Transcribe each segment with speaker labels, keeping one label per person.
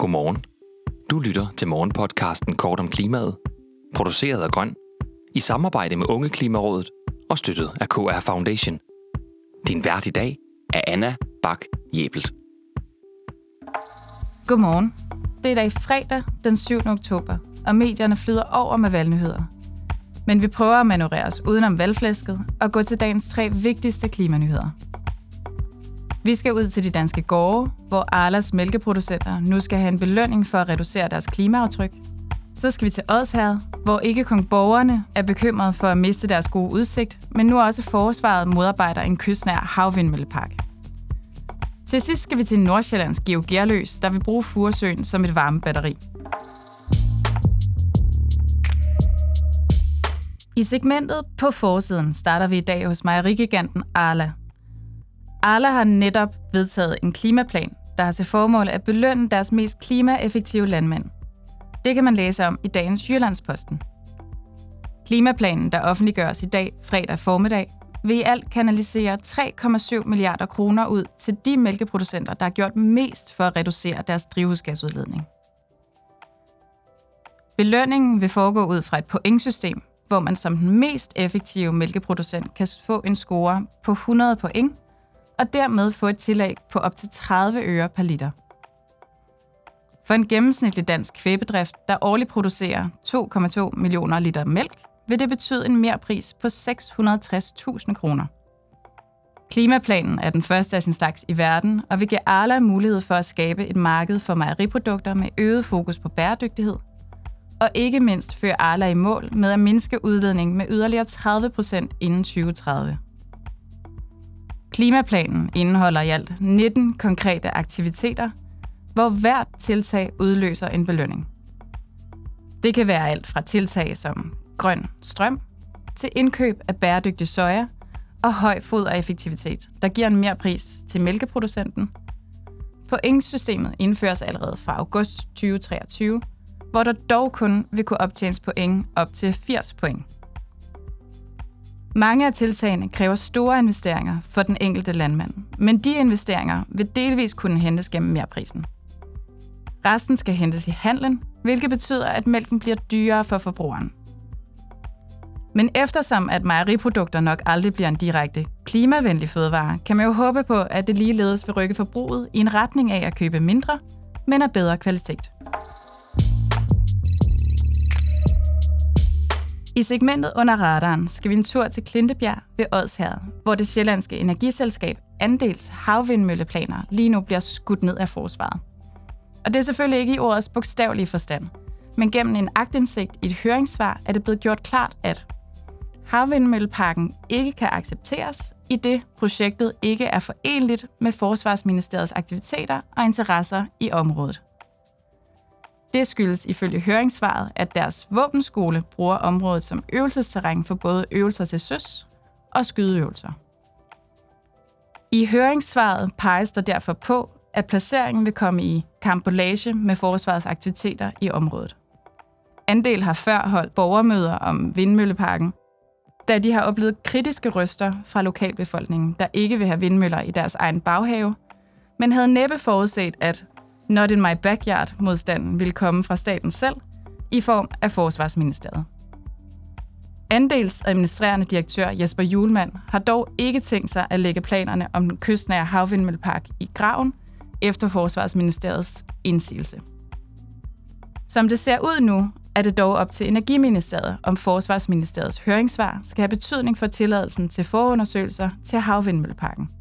Speaker 1: Godmorgen. Du lytter til morgenpodcasten Kort om klimaet, produceret af Grøn, i samarbejde med Unge Klimarådet og støttet af KR Foundation. Din vært i dag er Anna Bak Jebelt.
Speaker 2: Godmorgen. Det er i dag fredag den 7. oktober, og medierne flyder over med valgnyheder. Men vi prøver at manøvrere os udenom valgflæsket og gå til dagens tre vigtigste klimanyheder. Vi skal ud til de danske gårde, hvor Arlas mælkeproducenter nu skal have en belønning for at reducere deres klimaaftryk. Så skal vi til Odsherred, hvor ikke kun borgerne er bekymrede for at miste deres gode udsigt, men nu også forsvaret modarbejder en kystnær havvindmøllepark. Til sidst skal vi til Nordsjællands Geo Gerløs, der vil bruge Furesøen som et varmebatteri. I segmentet på forsiden starter vi i dag hos mejerigiganten Arla. Arla har netop vedtaget en klimaplan, der har til formål at belønne deres mest klimaeffektive landmænd. Det kan man læse om i dagens Jyllandsposten. Klimaplanen, der offentliggøres i dag fredag formiddag, vil i alt kanalisere 3,7 milliarder kroner ud til de mælkeproducenter, der har gjort mest for at reducere deres drivhusgasudledning. Belønningen vil foregå ud fra et pointsystem, hvor man som den mest effektive mælkeproducent kan få en score på 100 point, og dermed få et tillæg på op til 30 øre per liter. For en gennemsnitlig dansk kvæbedrift, der årligt producerer 2,2 millioner liter mælk, vil det betyde en merpris på 660.000 kroner. Klimaplanen er den første af sin slags i verden, og vil give Arla mulighed for at skabe et marked for mejeriprodukter med øget fokus på bæredygtighed, og ikke mindst føre Arla i mål med at mindske udledningen med yderligere 30 procent inden 2030. Klimaplanen indeholder i alt 19 konkrete aktiviteter, hvor hvert tiltag udløser en belønning. Det kan være alt fra tiltag som grøn strøm til indkøb af bæredygtig soja og høj fodereffektivitet, der giver en mere pris til mælkeproducenten. Pointsystemet indføres allerede fra august 2023, hvor der dog kun vil kunne optjenes point op til 80 point. Mange af tiltagene kræver store investeringer for den enkelte landmand, men de investeringer vil delvis kunne hentes gennem merprisen. Resten skal hentes i handlen, hvilket betyder, at mælken bliver dyrere for forbrugeren. Men eftersom at mejeriprodukter nok aldrig bliver en direkte klimavenlig fødevare, kan man jo håbe på, at det ligeledes vil rykke forbruget i en retning af at købe mindre, men af bedre kvalitet. I segmentet under radaren skal vi en tur til Klintebjerg ved Odsherred, hvor det sjællandske energiselskab Andels havvindmølleplaner lige nu bliver skudt ned af forsvaret. Og det er selvfølgelig ikke i ordets bogstavelige forstand, men gennem en agtindsigt i et høringssvar er det blevet gjort klart, at havvindmølleparken ikke kan accepteres, i det projektet ikke er forenligt med Forsvarsministeriets aktiviteter og interesser i området. Det skyldes ifølge høringssvaret, at deres våbenskole bruger området som øvelsesterræn for både øvelser til søs og skydeøvelser. I høringssvaret peges der derfor på, at placeringen vil komme i kampolage med forsvarets aktiviteter i området. Andel har før holdt borgermøder om vindmølleparken, da de har oplevet kritiske røster fra lokalbefolkningen, der ikke vil have vindmøller i deres egen baghave, men havde næppe forudset, at Not in my backyard-modstanden ville komme fra staten selv i form af Forsvarsministeriet. Andelsadministrerende direktør Jesper Julemand har dog ikke tænkt sig at lægge planerne om den kystnære havvindmøllepark i graven efter Forsvarsministeriets indsigelse. Som det ser ud nu, er det dog op til Energiministeriet, om Forsvarsministeriets høringssvar skal have betydning for tilladelsen til forundersøgelser til havvindmølleparken.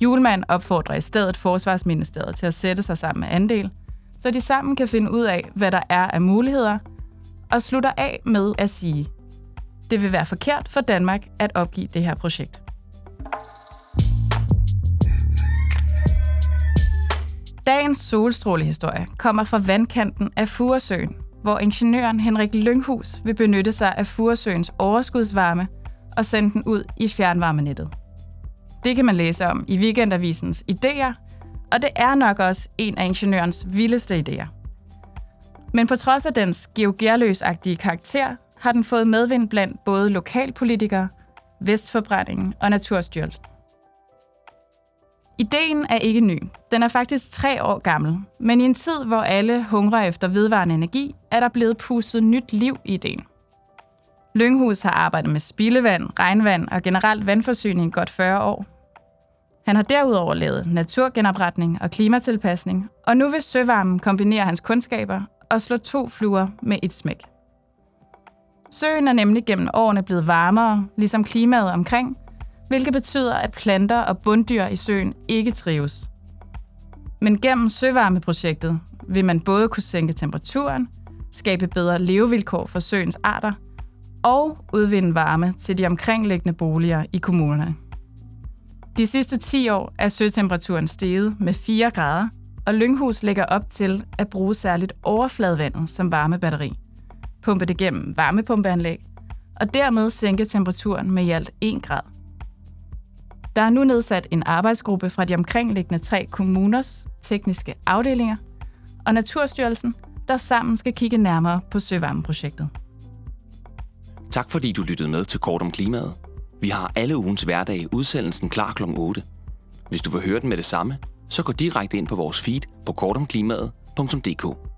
Speaker 2: Julemand opfordrer i stedet Forsvarsministeriet til at sætte sig sammen med andel, så de sammen kan finde ud af, hvad der er af muligheder, og slutter af med at sige, det vil være forkert for Danmark at opgive det her projekt. Dagens solstrålehistorie kommer fra vandkanten af Furesøen, hvor ingeniøren Henrik Lynghus vil benytte sig af Furesøens overskudsvarme og sende den ud i fjernvarmenettet. Det kan man læse om i Weekendavisens idéer, og det er nok også en af ingeniørens vildeste idéer. Men på trods af dens geogerløsagtige karakter, har den fået medvind blandt både lokalpolitikere, Vestforbrændingen og Naturstyrelsen. Ideen er ikke ny. Den er faktisk tre år gammel. Men i en tid, hvor alle hungrer efter vedvarende energi, er der blevet pustet nyt liv i ideen. Lynghus har arbejdet med spildevand, regnvand og generelt vandforsyning godt 40 år. Han har derudover lavet naturgenopretning og klimatilpasning, og nu vil Søvarmen kombinere hans kundskaber og slå to fluer med et smæk. Søen er nemlig gennem årene blevet varmere, ligesom klimaet omkring, hvilket betyder, at planter og bunddyr i søen ikke trives. Men gennem søvarmeprojektet vil man både kunne sænke temperaturen, skabe bedre levevilkår for søens arter og udvinde varme til de omkringliggende boliger i kommunerne. De sidste 10 år er søtemperaturen steget med 4 grader, og Lynghus lægger op til at bruge særligt overfladevandet som varmebatteri, pumpe det gennem varmepumpeanlæg, og dermed sænke temperaturen med i alt 1 grad. Der er nu nedsat en arbejdsgruppe fra de omkringliggende tre kommuners tekniske afdelinger og Naturstyrelsen, der sammen skal kigge nærmere på søvarmeprojektet.
Speaker 1: Tak fordi du lyttede med til Kort om Klimaet. Vi har alle ugens hverdag udsendelsen klar kl. 8. Hvis du vil høre den med det samme, så gå direkte ind på vores feed på kortomklimaet.dk.